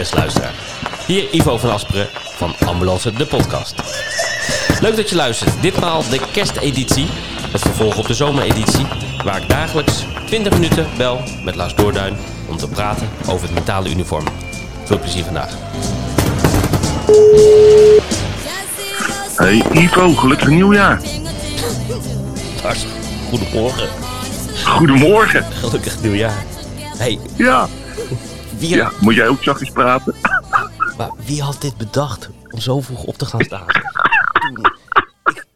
beste luisteraar. Hier Ivo van Asperen van Ambulance de podcast. Leuk dat je luistert. Ditmaal de kersteditie, het vervolg op de zomereditie, waar ik dagelijks 20 minuten bel met Lars Doorduin om te praten over het mentale uniform. Veel plezier vandaag. Hey Ivo, gelukkig nieuwjaar. Lars, goedemorgen. Goedemorgen. Gelukkig nieuwjaar. Hey, Ja. Wie, Ja, moet jij ook zachtjes praten? maar wie had dit bedacht om zo vroeg op te gaan staan? Toen, ik,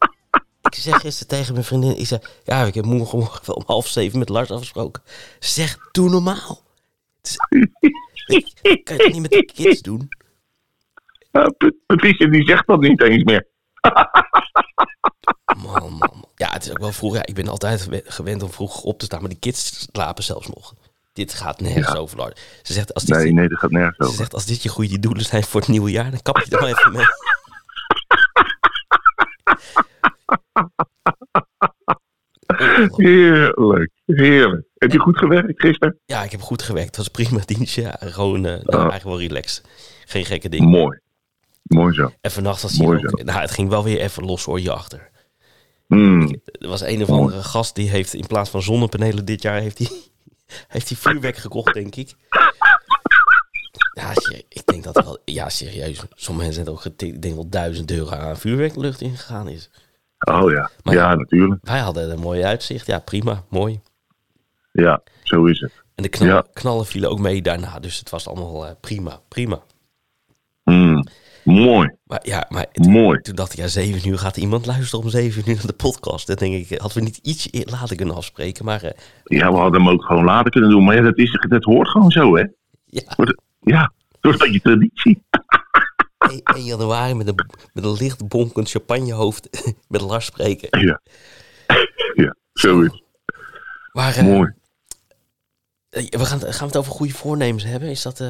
ik zeg gisteren tegen mijn vriendin, ik zeg, ja, ik heb morgen, morgen wel om half zeven met Lars afgesproken. Ze zegt, doe normaal. Ik, kan je het niet met de kids doen? Uh, Patricia die zegt dat niet eens meer. Man, man, man. Ja, het is ook wel vroeg. Ja, ik ben altijd gewe- gewend om vroeg op te staan, maar die kids slapen zelfs nog. Dit gaat nergens Ja. over, Lars. Ze zegt, als dit, Nee, nee, dat gaat nergens ze over. zegt, als dit je goede doelen zijn voor het nieuwe jaar, dan kap je er maar even mee. Heerlijk, heerlijk. Heb je goed gewerkt gisteren? Ja, ik heb goed gewerkt. Het was prima dienstje. Ja, gewoon, eh, nou, Oh. eigenlijk wel relaxed. Geen gekke dingen. Mooi. Mooi zo. En vannacht was hij ook... Nou, het ging wel weer even los hoor, je achter. Mm. Er was een of andere gast die heeft in plaats van zonnepanelen dit jaar... heeft hij heeft hij vuurwerk gekocht, denk ik. Ja, ik denk dat er wel... Ja, serieus. Sommige mensen zijn ook getikt. Ik denk wel duizend euro aan vuurwerk de lucht ingegaan is. Oh ja. Maar- Ja, natuurlijk. Wij hadden een mooi uitzicht. Ja, prima. Mooi. Ja, zo is het. En de knallen, Ja. knallen vielen ook mee daarna. Dus het was allemaal eh, prima. Prima. Mm. Mooi, Maar ja, maar mooi. Toen dacht ik, ja, zeven uur gaat iemand luisteren om zeven uur naar de podcast. Dat denk ik, hadden we niet iets later kunnen afspreken. Maar eh, Ja, we hadden hem ook gewoon later kunnen doen. Maar ja, dat, is, dat hoort gewoon zo, hè? ja, Ja, dat is een beetje traditie. 1, 1 januari met een, met een licht bonkend champagnehoofd met Lars spreken. Ja. Ja, zo is het. Maar eh, Mooi. eh, we gaan, gaan we het over goede voornemens hebben? Is dat,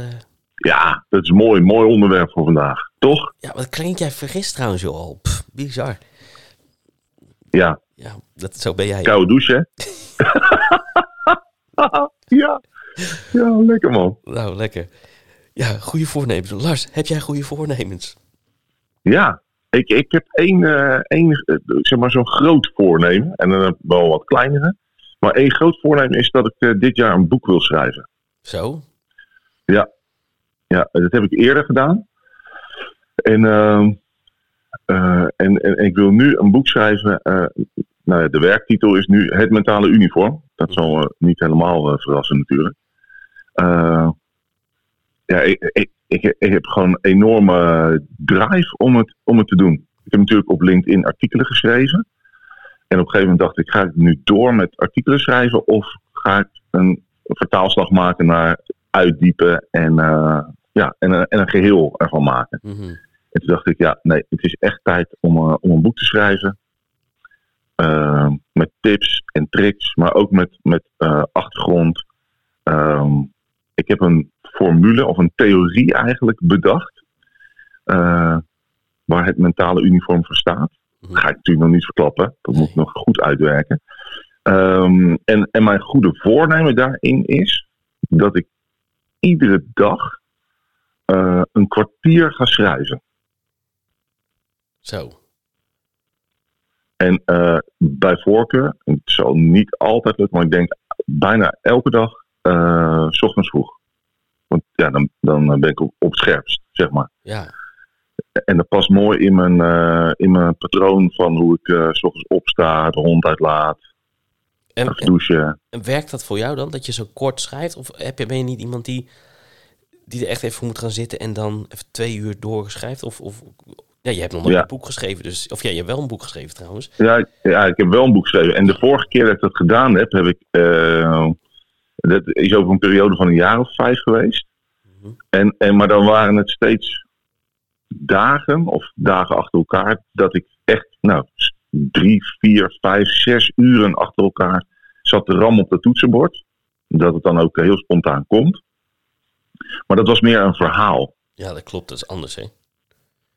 Ja, dat is mooi. Mooi onderwerp voor vandaag. Toch? ja, wat klinkt jij vergist trouwens joh al? Pff, bizar. Ja, Ja, dat, zo ben jij. koude douche, hè? ja. Ja, lekker man. Nou, lekker. Ja, goede voornemens. Lars, heb jij goede voornemens? Ja, ik, ik heb één, eh, één eh, zeg maar zo'n groot voornemen. En dan wel wat kleinere. Maar één groot voornemen is dat ik eh, dit jaar een boek wil schrijven. Zo? Ja, dat heb ik eerder gedaan. En, ehm, eh, en, en, en ik wil nu een boek schrijven. eh, nou ja, de werktitel is nu Het Mentale Uniform. Dat zal eh, niet helemaal verrassen natuurlijk. Ja, ik, ik, ik, heb gewoon een enorme drive om het, om het te doen. Ik heb natuurlijk op LinkedIn artikelen geschreven. En op een gegeven moment dacht ik, ga ik nu door met artikelen schrijven of ga ik een vertaalslag maken naar uitdiepen en, ja, en, een- en een geheel ervan maken. Mhm. En toen dacht ik, ja, nee, het is echt tijd om, eh, om een boek te schrijven. Eh, met tips en tricks, maar ook met, met eh, achtergrond. Ehm, ik heb een formule of een theorie eigenlijk bedacht. eh, waar het mentale uniform voor staat. Dat ga ik natuurlijk nog niet verklappen. Dat moet ik nog goed uitwerken. Ehm, en, en mijn goede voornemen daarin is dat ik iedere dag een kwartier ga schrijven. Zo. En eh, bij voorkeur, het zal niet altijd lukken, maar ik denk bijna elke dag, s ochtends vroeg. Want ja, dan, dan ben ik op, op het scherpst, zeg maar. Ja. En dat past mooi in mijn, eh, in mijn patroon van hoe ik eh, s ochtends opsta, de hond uitlaat, En, douchen. En werkt dat voor jou dan, dat je zo kort schrijft? Of heb je, ben je niet iemand die, die er echt even voor moet gaan zitten en dan even twee uur doorschrijft? Of, of ja, je hebt nog nooit Ja. een boek geschreven, dus, of ja, je hebt wel een boek geschreven trouwens. Ja, ik- ja, ik heb wel een boek geschreven. En de vorige keer dat ik dat gedaan heb, heb ik. eh, dat is over een periode van een jaar of vijf geweest. Mhm. En, en, maar dan waren het steeds dagen of dagen achter elkaar dat ik echt, nou, drie, vier, vijf, zes uren achter elkaar zat te rammen op dat toetsenbord. Dat het dan ook heel spontaan komt. Maar dat was meer een verhaal. Ja, dat klopt, dat is anders hè.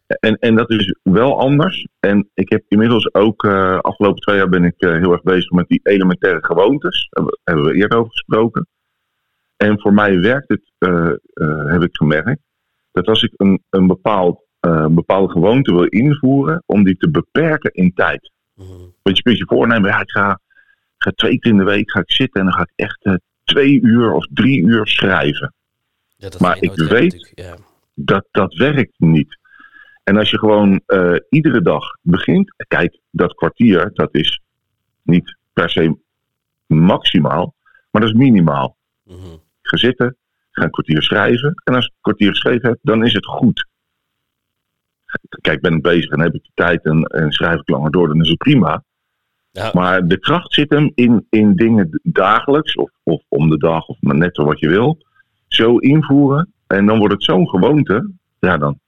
En, en dat is wel anders. En ik heb inmiddels ook, eh afgelopen twee jaar ben ik eh, heel erg bezig met die elementaire gewoontes. Daar hebben- we eerder over gesproken. En voor mij werkt het, eh, heb ik gemerkt. dat als ik een, een, bepaald, een bepaalde gewoonte wil invoeren, om die te beperken in tijd. Mhm. Want je kunt je voornemen, ja, ik ga, ga twee keer in de week ga ik zitten en dan ga ik echt twee uur of drie uur schrijven. Ja, dat Maar ik weet- Ja. Dat, dat werkt niet. En als je gewoon eh, iedere dag begint, kijk, dat kwartier, dat is niet per se maximaal, maar dat is minimaal. Ik ga zitten, ga een kwartier schrijven. En als ik een kwartier geschreven heb, dan is het goed. Kijk, ben ik bezig en heb ik de tijd en, en schrijf ik langer door, dan is het prima. Ja. Maar de kracht zit hem in, in dingen dagelijks, of, of om de dag, of maar net zo wat je wil, zo invoeren. En dan wordt het zo'n gewoonte, ja, dan,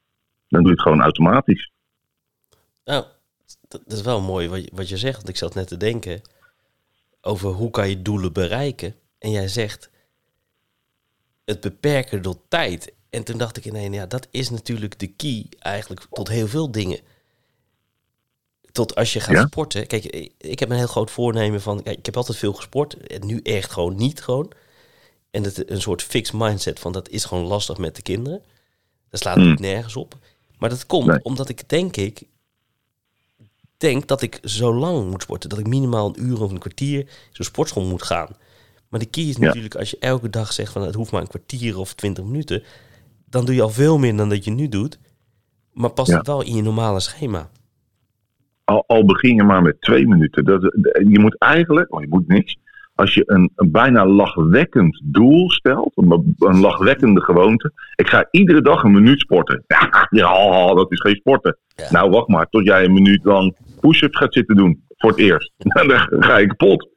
dan doe je het gewoon automatisch. Nou, dat, dat is wel mooi wat je, wat je zegt. Want ik zat net te denken over hoe kan je doelen bereiken. En jij zegt het beperken door tijd. En toen dacht ik ineens, ja, dat is natuurlijk de key eigenlijk tot heel veel dingen. Tot als je gaat Ja? sporten. Kijk, ik- heb een heel groot voornemen van, kijk, ik heb altijd veel gesport. En nu echt gewoon niet gewoon. En het, een soort fixed mindset van dat is gewoon lastig met de kinderen. Dat slaat Hmm. ook nergens op. Maar dat komt Nee. omdat ik denk ik denk dat ik zo lang moet sporten. Dat ik minimaal een uur of een kwartier zo'n sportschool moet gaan. Maar de key is Ja. natuurlijk als je elke dag zegt van het hoeft maar een kwartier of twintig minuten. Dan doe je al veel meer dan dat je nu doet. Maar past Ja. het wel in je normale schema. Al, al begin je maar met twee minuten. Dat, je moet eigenlijk, oh, je moet niks. Als je een, een bijna lachwekkend doel stelt, een, een lachwekkende gewoonte. Ik ga iedere dag een minuut sporten. Ja, ja dat is geen sporten. Ja. Nou, wacht maar tot jij een minuut lang push-ups gaat zitten doen. Voor het eerst. Dan ga je kapot.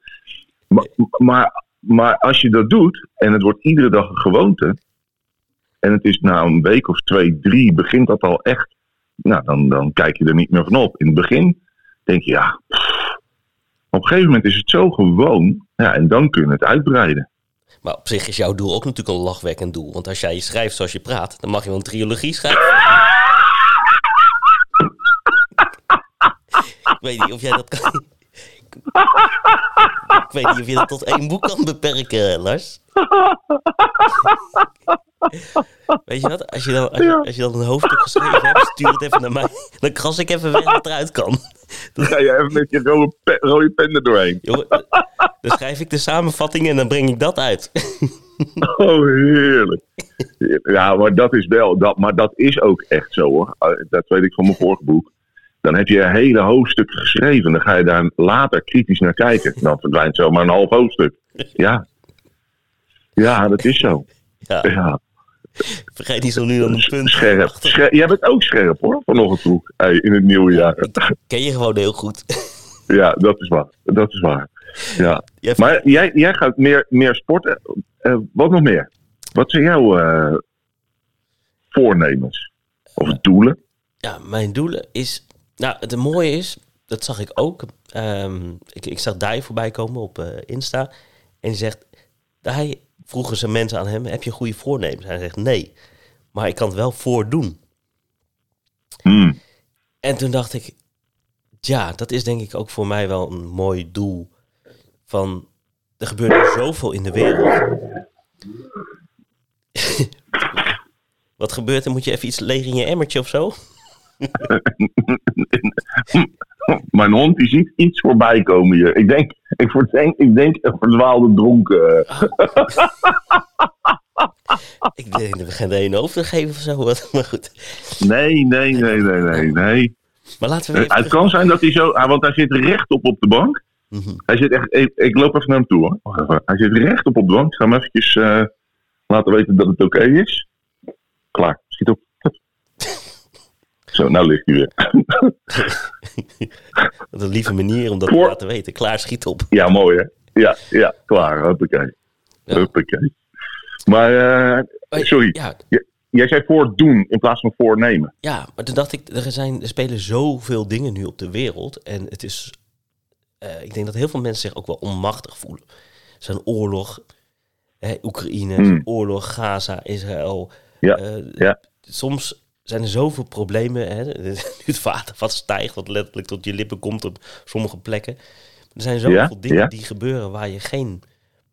Maar, maar, maar als je dat doet en het wordt iedere dag een gewoonte. En het is na een week of twee, drie, begint dat al echt. Nou, dan, dan kijk je er niet meer van op. In het begin denk je, ja. pff. Op een gegeven moment is het zo gewoon. Ja, en dan kun je het uitbreiden. Maar op zich is jouw doel ook natuurlijk een lachwekkend doel. Want als jij schrijft zoals je praat, dan mag je wel een trilogie schrijven. ik weet niet of jij dat kan. ik weet niet of je dat tot één boek kan beperken, Lars. Weet je wat? Als je, dan, je, als je dan een hoofdstuk geschreven hebt, stuur het even naar mij. Dan kras ik even weg wat eruit kan. Dan ga je even met je rode, pe- rode pen er doorheen. Jongen, dan schrijf ik de samenvatting en dan breng ik dat uit. Oh, heerlijk. Ja, maar dat is wel, dat, maar dat is ook echt zo hoor. Uh, Dat weet ik van mijn vorige boek. Dan heb je hele hoofdstukken geschreven. Dan ga je daar later kritisch naar kijken. Dan verdwijnt zomaar een half hoofdstuk. Ja. Ja, dat is zo. Ja, Ja. vergeet niet zo nu dan een punt. Scherp. Jij bent ook scherp hoor, vanochtend vroeg. Hey, in het nieuwe jaar. Ken je gewoon heel goed. Ja, dat is waar. Dat is waar. Ja. Jij- Maar jij, jij gaat meer, meer sporten. Eh, wat nog meer? Wat zijn jouw eh, voornemens? Of doelen? Ja, mijn doelen is... Nou, het mooie is, dat zag ik ook. ehm, ik, ik zag Dai voorbij komen op eh, Insta. En die zegt... Dai, vroegen ze mensen aan hem, heb je goede voornemens? Hij zegt nee, maar ik kan het wel voordoen. Hmm. En toen dacht ik... Ja, dat is denk ik ook voor mij wel een mooi doel. Van, er gebeurt nu zoveel in de wereld. Wat gebeurt er? Moet je even iets leeg in je emmertje of zo? Mijn hond die ziet iets voorbij komen hier. Ik denk, ik verdenk, ik denk een verdwaalde dronken. eh. Ik denk dat we gaan de een hoofd geven of zo. Maar goed. Nee, nee, nee, nee, nee, nee. Maar laten we even... Het kan zijn dat hij zo, ah, want hij zit rechtop op de bank. Mhm. Hij zit echt, ik, ik loop even naar hem toe hoor. Hij zit rechtop op de bank. Ik ga hem eventjes eh, laten weten dat het oké is. Klaar, schiet op. Zo, nou ligt hij weer. Wat een lieve manier om dat Voor- te laten weten. Klaar, schiet op. Ja, mooi hè? Ja, ja, klaar. Hoppakee. Ja. Hoppakee. Maar, eh, sorry. Ja, Jij zei voor doen in plaats van voornemen. ja, maar toen dacht ik, er, zijn, er spelen zoveel dingen nu op de wereld. En het is... eh, ik denk dat heel veel mensen zich ook wel onmachtig voelen. Er een oorlog. Hè, Oekraïne, Hmm. oorlog, Gaza, Israël. Ja, Eh, ja. Soms zijn er zoveel problemen. Hè? Nu het water wat stijgt, wat letterlijk tot je lippen komt op sommige plekken. Er zijn zoveel Ja, dingen ja. die gebeuren waar je geen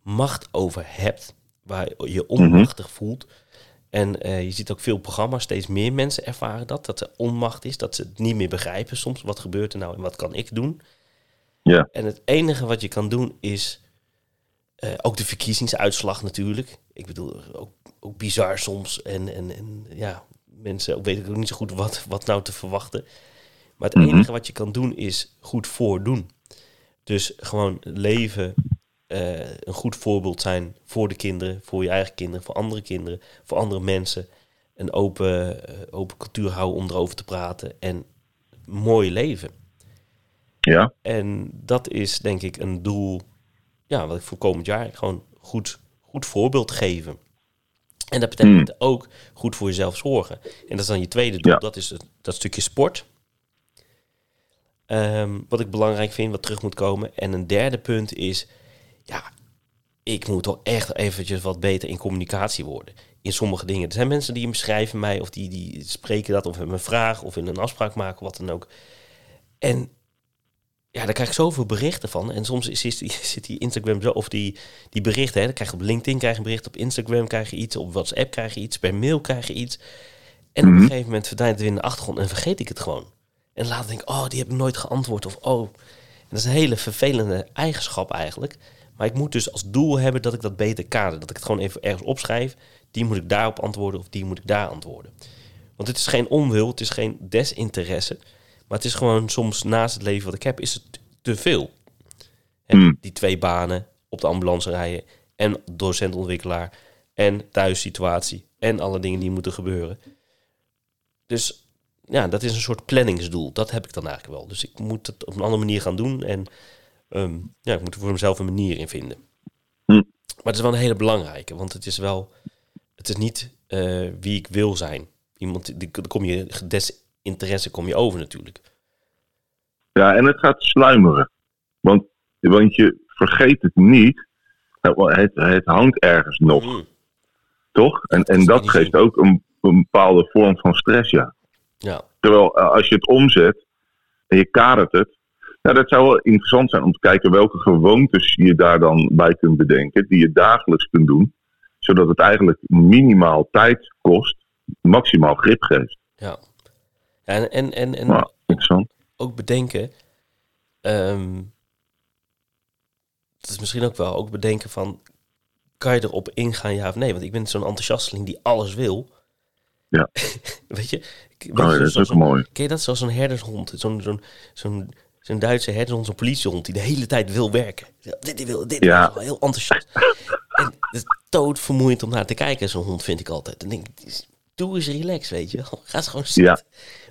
macht over hebt. Waar je Mhm. onmachtig voelt. En eh, je ziet ook veel programma's, steeds meer mensen ervaren dat. Dat er onmacht is, dat ze het niet meer begrijpen soms. Wat gebeurt er nou en wat kan ik doen? Ja. En het enige wat je kan doen is eh, ook de verkiezingsuitslag natuurlijk. Ik bedoel, ook, ook bizar soms. En, en, en ja, mensen ook weet ik ook niet zo goed wat, wat nou te verwachten. Maar het Mhm. enige wat je kan doen is goed voordoen. Dus gewoon leven, eh, een goed voorbeeld zijn voor de kinderen, voor je eigen kinderen, voor andere kinderen, voor andere mensen. Een open, eh, open cultuur houden om erover te praten en mooi leven. Ja. En dat is denk ik een doel, ja, wat ik voor komend jaar gewoon goed, goed voorbeeld geven. En dat betekent ook goed voor jezelf zorgen. En dat is dan je tweede doel, Ja. dat is het, dat stukje sport. Ehm, wat ik belangrijk vind, wat terug moet komen. En een derde punt is, ja, ik moet wel echt eventjes wat beter in communicatie worden. In sommige dingen. Er zijn mensen die schrijven mij of die, die spreken dat of hebben een vraag of in een afspraak maken, wat dan ook. En ja, daar krijg ik zoveel berichten van. En soms is, is zit die Instagram zo, of die, die berichten, hè, dan krijg je op LinkedIn krijg je een bericht, op Instagram krijg je iets, op WhatsApp krijg je iets, per mail krijg je iets. En op een gegeven moment verdwijnt het weer in de achtergrond en vergeet ik het gewoon. En later denk ik, oh, die heb ik nooit geantwoord. Of oh, en dat is een hele vervelende eigenschap eigenlijk. Maar ik moet dus als doel hebben dat ik dat beter kader. Dat ik het gewoon even ergens opschrijf. Die moet ik daarop antwoorden of die moet ik daar antwoorden. Want het is geen onwil, het is geen desinteresse. Maar het is gewoon soms naast het leven wat ik heb, is het te veel. Hmm. Die twee banen op de ambulance rijden. En docentontwikkelaar. En thuissituatie. En alle dingen die moeten gebeuren. Dus ja, dat is een soort planningsdoel. Dat heb ik dan eigenlijk wel. Dus ik moet het op een andere manier gaan doen. En ehm, ja, ik moet er voor mezelf een manier in vinden. Hm. Maar het is wel een hele belangrijke. Want het is wel... Het is niet eh, wie ik wil zijn. Iemand, die, dan kom je desinteresse kom je over natuurlijk. Ja, en het gaat sluimeren. Want, want je vergeet het niet. Nou, Het, het hangt ergens nog, Mm, toch? En, dat en dat geeft ook een, een bepaalde vorm van stress, ja. ja. Terwijl eh, als je het omzet en je kadert het. Nou, dat zou wel interessant zijn om te kijken welke gewoontes je daar dan bij kunt bedenken. Die je dagelijks kunt doen. Zodat het eigenlijk minimaal tijd kost. Maximaal grip geeft. ja. En, en, en, en Nou, interessant. ook bedenken. ehm dat is misschien ook wel ook bedenken van. Kan je erop ingaan, ja of nee? Want ik ben zo'n enthousiasteling die alles wil. Ja. weet je? Weet Oh, je, ja, dat is ook een- mooi. Ken je dat zoals zo'n herdershond? Zo'n zo'n zo'n zo'n Duitse herdershond, zo'n politiehond die de hele tijd wil werken. Dit die wil, dit Ja. wil, heel enthousiast. en het is doodvermoeiend om naar te kijken, zo'n hond vind ik altijd. Dan denk ik, doe eens relax, weet je wel. Ga eens gewoon zitten.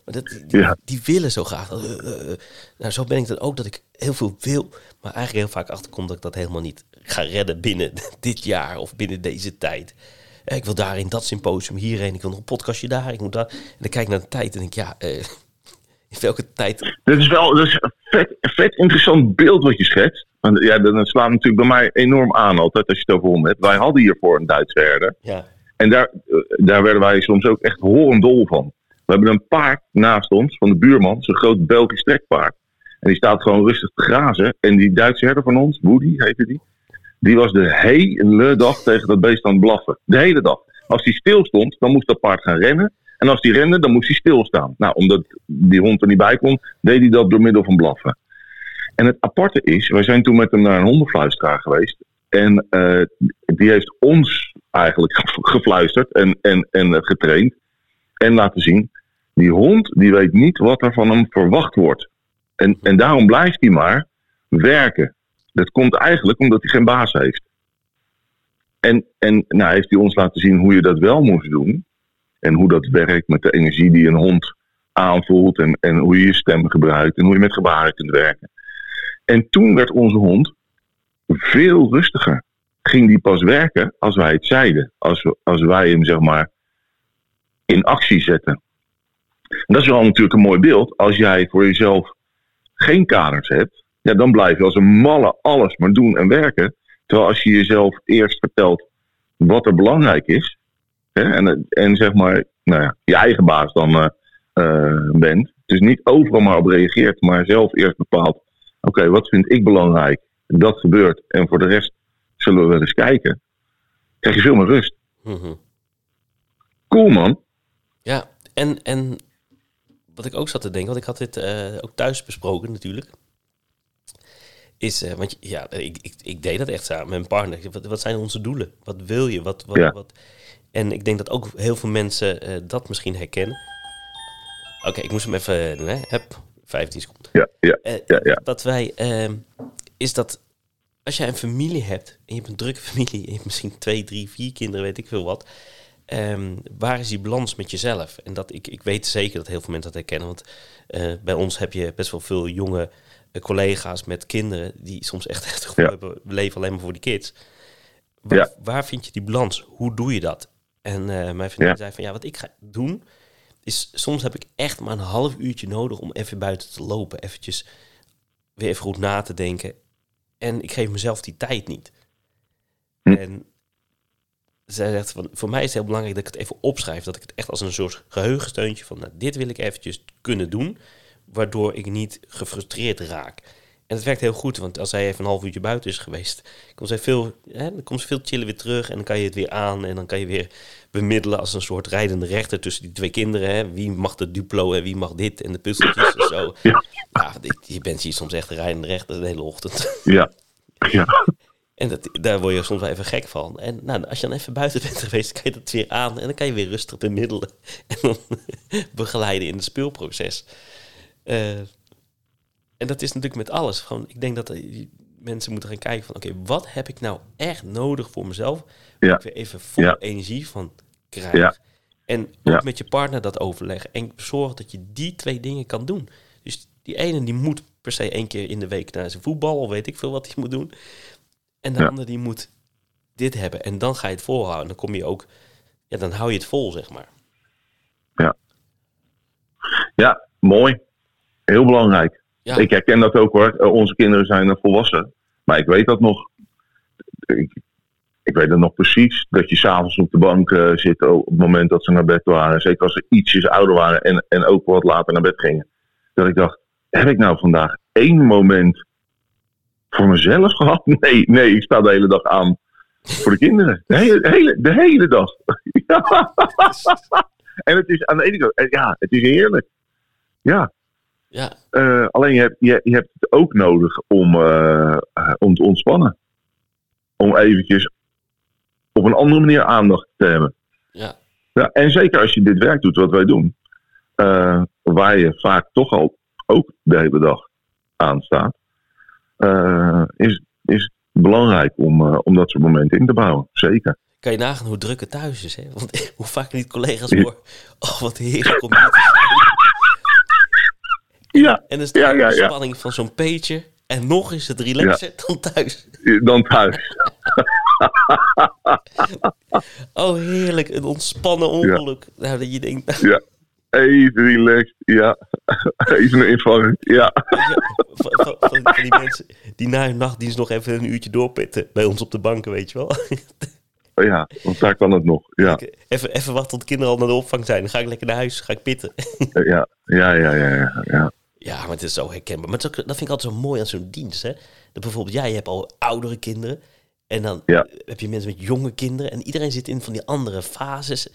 Maar dat, die, Ja. die willen zo graag. Uh, uh, uh. Nou, zo ben ik dan ook dat ik heel veel wil, maar eigenlijk heel vaak achterkom dat ik dat helemaal niet ga redden binnen dit jaar of binnen deze tijd. Eh, Ik wil daarin dat symposium hierheen, ik wil nog een podcastje daar, ik moet daar. En dan kijk ik naar de tijd en denk ik, ja, eh, in welke tijd? Dit is wel dat is een vet, vet interessant beeld wat je schetst. Want ja, dat slaat natuurlijk bij mij enorm aan altijd als je het over hebt. Wij hadden hiervoor een Duitse herder. Ja, En daar, eh, daar werden wij soms ook echt horendol van. We hebben een paard naast ons van de buurman, zo'n groot Belgisch trekpaard. En die staat gewoon rustig te grazen. En die Duitse herder van ons, Woody heette die, die was de hele dag tegen dat beest aan het blaffen. De hele dag. Als hij stil stond, dan moest dat paard gaan rennen. En als hij rende, dan moest hij stilstaan. Nou, omdat die hond er niet bij kon, deed hij dat door middel van blaffen. En het aparte is, wij zijn toen met hem naar een hondenfluisteraar geweest. En eh, die heeft ons eigenlijk ge- gefluisterd en, en, en getraind. En laten zien, die hond die weet niet wat er van hem verwacht wordt. En, en daarom blijft hij maar werken. Dat komt eigenlijk omdat hij geen baas heeft. En, en nou heeft hij ons laten zien hoe je dat wel moest doen. En hoe dat werkt met de energie die een hond aanvoelt. En, en hoe je je stem gebruikt. En hoe je met gebaren kunt werken. En toen werd onze hond veel rustiger. Ging die pas werken als wij het zeiden. Als, we, als wij hem zeg maar in actie zetten. En dat is wel natuurlijk een mooi beeld. Als jij voor jezelf geen kaders hebt. Ja, dan blijf je als een malle alles maar doen en werken. Terwijl als je jezelf eerst vertelt wat er belangrijk is. Hè, en, en zeg maar nou ja, je eigen baas dan eh, eh, bent. Dus niet overal maar op reageert. Maar zelf eerst bepaalt. Oké, wat vind ik belangrijk? Dat gebeurt. En voor de rest zullen we wel eens kijken. Krijg je veel meer rust. Mhm. Cool, man. Ja, en, en wat ik ook zat te denken, want ik had dit eh, ook thuis besproken natuurlijk. Is, uh, want ja, ik, ik, ik deed dat echt samen met mijn partner. Wat, wat zijn onze doelen? Wat wil je? Wat, wat, Ja. wat? En ik denk dat ook heel veel mensen eh, dat misschien herkennen. Oké, ik moest hem even doen, hè? Heb 15 seconden. Ja, ja, Eh, ja, ja. Dat wij, ehm, is dat als jij een familie hebt en je hebt een drukke familie, en je hebt misschien twee, drie, vier kinderen, weet ik veel wat. Ehm, waar is die balans met jezelf? En dat ik, ik weet zeker dat heel veel mensen dat herkennen, want eh, bij ons heb je best wel veel jonge eh, collega's met kinderen die soms echt het gevoel Ja. hebben, we leven alleen maar voor die kids. Waar, Ja. waar vind je die balans? Hoe doe je dat? En eh, mijn vriendin Ja. zei van ja, wat ik ga doen, is soms heb ik echt maar een half uurtje nodig om even buiten te lopen. Eventjes weer even goed na te denken. En ik geef mezelf die tijd niet. Hm. En zij zegt van, voor mij is het heel belangrijk dat ik het even opschrijf. Dat ik het echt als een soort geheugensteuntje van, nou, dit wil ik eventjes kunnen doen. Waardoor ik niet gefrustreerd raak. En het werkt heel goed, want als hij even een half uurtje buiten is geweest, komt zij veel, hè, dan komt ze veel chillen weer terug en dan kan je het weer aan en dan kan je weer bemiddelen als een soort rijdende rechter tussen die twee kinderen. Hè. Wie mag de duplo en wie mag dit en de puzzeltjes en zo. Ja. Ja, dit- je bent hier soms echt rijdende rechter de hele ochtend. Ja. Ja. En dat, daar word je soms wel even gek van. En nou, als je dan even buiten bent geweest, kan je dat weer aan en dan kan je weer rustig bemiddelen en dan begeleiden in het speelproces. Eh, en dat is natuurlijk met alles. Gewoon, ik denk dat eh, mensen moeten gaan kijken van, oké, wat heb ik nou echt nodig voor mezelf? Waar Ja. ik weer even vol Ja. energie van krijg. Ja. En ook met je partner dat overleggen. En zorg dat je die twee dingen kan doen. Dus die ene die moet per se één keer in de week naar zijn voetbal, of weet ik veel wat hij moet doen. En de Ja. andere die moet dit hebben. En dan ga je het volhouden. Dan kom je ook, ja, dan hou je het vol, zeg maar. ja, mooi. Heel belangrijk. Ja, Ik herken dat ook hoor. Eh, onze kinderen zijn volwassen. Maar ik weet dat nog. Ik, ik weet het nog precies. Dat je s'avonds op de bank eh, zit op het moment dat ze naar bed waren. Zeker als ze ietsjes ouder waren en, en ook wat later naar bed gingen. Dat ik dacht, heb ik nou vandaag één moment voor mezelf gehad? Nee, nee, ik sta de hele dag aan voor de kinderen. De hele, de hele, de hele dag. Ja. En het is aan de ene kant, eh, ja, het is heerlijk. Ja, ja, eh, alleen je hebt, je, je hebt het ook nodig om, eh, om te ontspannen. Om eventjes op een andere manier aandacht te hebben. ja, Ja, en zeker als je dit werk doet wat wij doen, waar je vaak toch al ook de hele dag aan staat, is, is het belangrijk om, eh, om dat soort momenten in te bouwen. Zeker. kan je nagaan hoe druk het thuis is. Hè? Want hoe vaak niet collega's hoor. Oh, wat heerlijk om te. Ja, En dan is de Ja, ja, ja. spanning van zo'n pager. En nog is het relaxer dan thuis. dan thuis. Oh, heerlijk. Een ontspannen ongeluk. Nou, dat je denkt, Ja. Even relaxed. Ja. Even een invanger. Ja. van, van, van- van die mensen die na hun nachtdienst nog even een uurtje doorpitten bij ons op de banken, weet je wel. Ja, want daar kan het nog. Ja. Even, even wachten tot kinderen al naar de opvang zijn. Dan ga ik lekker naar huis, ga ik pitten. Ja, ja, ja, ja, ja. ja. Ja, maar het is zo herkenbaar. Maar ook- dat vind ik altijd zo mooi aan zo'n dienst. Hè? Dat bijvoorbeeld, jij hebt al oudere kinderen. En dan Ja. heb je mensen met jonge kinderen. En iedereen zit in van die andere fases.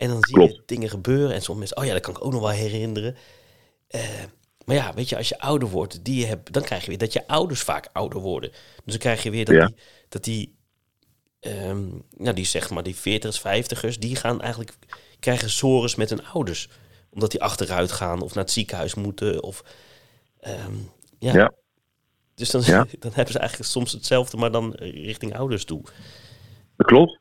En dan zie je dingen gebeuren. En sommige mensen, oh ja, dat kan ik ook nog wel herinneren. Eh, maar ja, weet je, als je ouder wordt, die je hebt, dan krijg je weer dat je ouders vaak ouder worden. Dus dan krijg je weer dat Ja. die, dat die, ehm, nou die zeg maar, die 40ers, 50ers, die gaan eigenlijk, krijgen sores met hun ouders. Omdat die achteruit gaan of naar het ziekenhuis moeten. Of, ehm, ja. Ja. Dus dan, Ja. dan hebben ze eigenlijk soms hetzelfde, maar dan richting ouders toe. Dat klopt.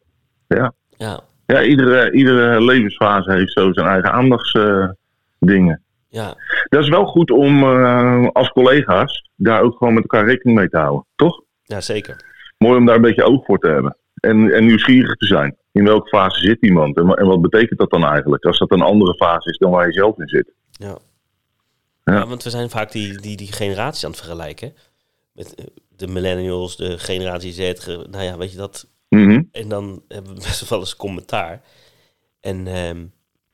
Ja. Ja, Ja, iedere, iedere levensfase heeft zo zijn eigen aandachtsdingen. ja, dat is wel goed om eh, als collega's daar ook gewoon met elkaar rekening mee te houden. Toch? ja, zeker. Mooi om daar een beetje oog voor te hebben. En, en nieuwsgierig te zijn. In welke fase zit iemand? En, wa- en wat betekent dat dan eigenlijk? Als dat een andere fase is dan waar je zelf in zit. Ja. Ja. Ja, want we zijn vaak die, die, die generaties aan het vergelijken. Met eh, de millennials, de generatie Z. nou ja, weet je dat. Mhm. En dan hebben we best wel eens commentaar. En ehm,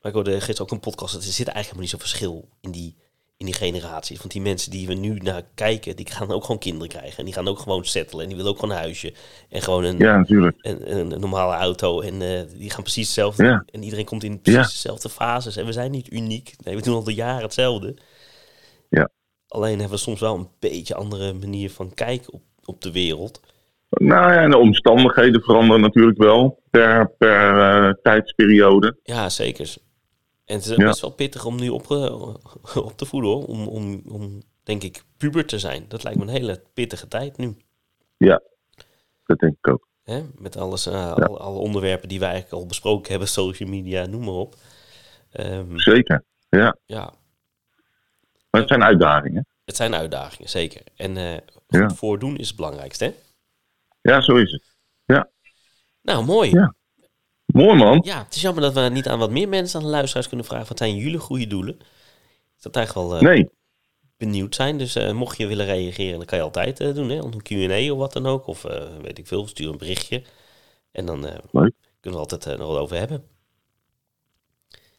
maar ik hoorde gisteren ook een podcast. dat Er zit eigenlijk helemaal niet zo'n verschil in die, in die generaties. Want die mensen die we nu naar kijken, die gaan ook gewoon kinderen krijgen. En die gaan ook gewoon settelen. En die willen ook gewoon een huisje. En gewoon een, Ja, natuurlijk. een, een, een normale auto. En eh, die gaan precies hetzelfde. Ja. En iedereen komt in precies Ja. dezelfde fases. En we zijn niet uniek. Nee, we doen al de jaren hetzelfde. Ja. Alleen hebben we soms wel een beetje andere manier van kijken op, op de wereld. Nou ja, en de omstandigheden veranderen natuurlijk wel per, per eh, tijdsperiode. Ja, zeker. En het is Ja. best wel pittig om nu op, op te voeden hoor. Om, om, om, denk ik, puber te zijn. Dat lijkt me een hele pittige tijd nu. Ja, dat denk ik ook. Hè? Met alles, eh, alle, alle onderwerpen die wij eigenlijk al besproken hebben. Social media, noem maar op. Ehm, Zeker. Ja, ja, maar het zijn uitdagingen. het zijn uitdagingen, zeker. En eh Ja. voordoen is het belangrijkste, hè? Ja, zo is het. Nou, mooi. Ja. Mooi man. Ja, het is jammer dat we niet aan wat meer mensen aan de luisteraars kunnen vragen. Wat zijn jullie goede doelen? Dat eigenlijk wel eh, Nee, benieuwd zijn. Dus eh, mocht je willen reageren, dan kan je altijd eh, doen. Hè? Een Q&A of wat dan ook. Of weet ik veel, stuur een berichtje. En dan kunnen we altijd nog wat over hebben.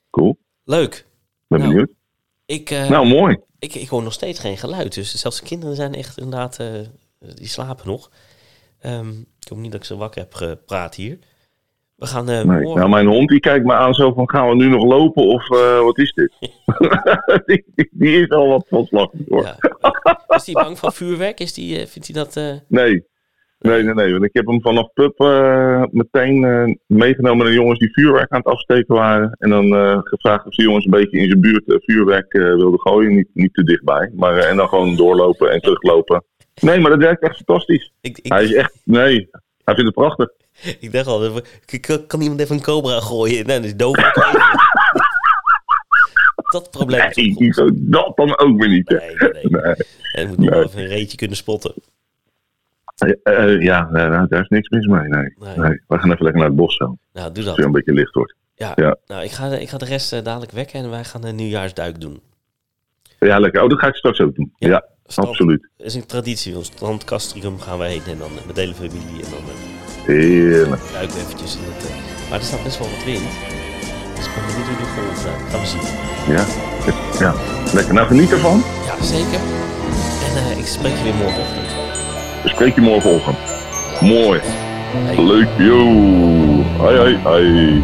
cool. Leuk. Ben Nou. benieuwd. Ik, Nou, mooi. ik, ik hoor nog steeds geen geluid. Dus zelfs de kinderen zijn echt inderdaad... die slapen nog. Ehm, ik hoop niet dat ik ze wakker heb gepraat hier. We gaan Nee. morgen... Nou, mijn hond die kijkt me aan zo van, gaan we nu nog lopen of eh, wat is dit? die, die- die is al wat van slag hoor. Ja. Is die bang van vuurwerk? Is die, eh, vindt hij dat... Nee. Nee, nee, nee. Want ik heb hem vanaf pup meteen meegenomen naar jongens die vuurwerk aan het afsteken waren. En dan gevraagd of de jongens een beetje in zijn buurt vuurwerk wilden gooien. Niet, niet te dichtbij. Maar, en dan gewoon doorlopen en teruglopen. Nee, maar dat werkt echt fantastisch. ik, ik, Hij is echt, nee, hij vindt het prachtig. Ik dacht al, kan iemand even een cobra gooien? Nee, dat is doof. dat probleem Nee, dat dan ook weer niet. Nee, nee, nee. En moet nog Nee. even een reetje kunnen spotten. Eh, eh, ja, nou, daar is niks mis mee. Nee. Nee. Nee. We gaan even lekker naar het bos zo. Als Nou, doe het weer dat. een beetje licht wordt. Ja. Ja. Nou, ik ga, de- ik ga de rest eh, dadelijk wekken en wij gaan een nieuwjaarsduik doen. Ja, lekker. Oh, dat ga ik straks ook doen. Ja. Absoluut. is een traditie. Ons strand Castricum gaan wij heen en dan eh, met de hele familie. En dan eh, Heerlijk. eventjes in het... eh, maar er staat best wel wat wind. Dus ik ben benieuwd hoe die zijn. Gaan we zien. Ja. ja. Lekker. Nou, geniet ervan. Ja, zeker. En eh, ik spreek je weer morgenochtend. We spreken je morgenochtend. Mooi. Hey. Leuk. Yo. Hoi, hoi, hoi.